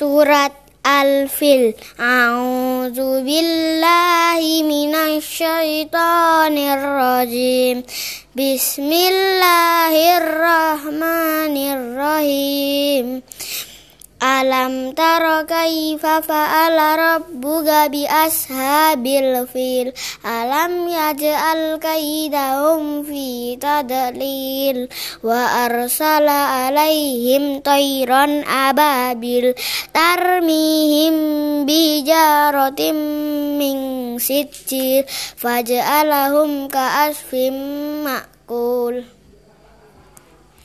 সুরাত আলফিল। আউযু বিল্লাহি মিনাশ শাইতানির রাজিম। বিসমিল্লাহির রহমানির রহিম। Alam tara kaifa fa'ala rabbuka bi ashabil fil? Alam yaj'al kaidahum fi tadlil? Wa arsala alaihim tayran ababil? Tarmihim bijaratim min sijil Faj'alahum ka'asfim ma'kul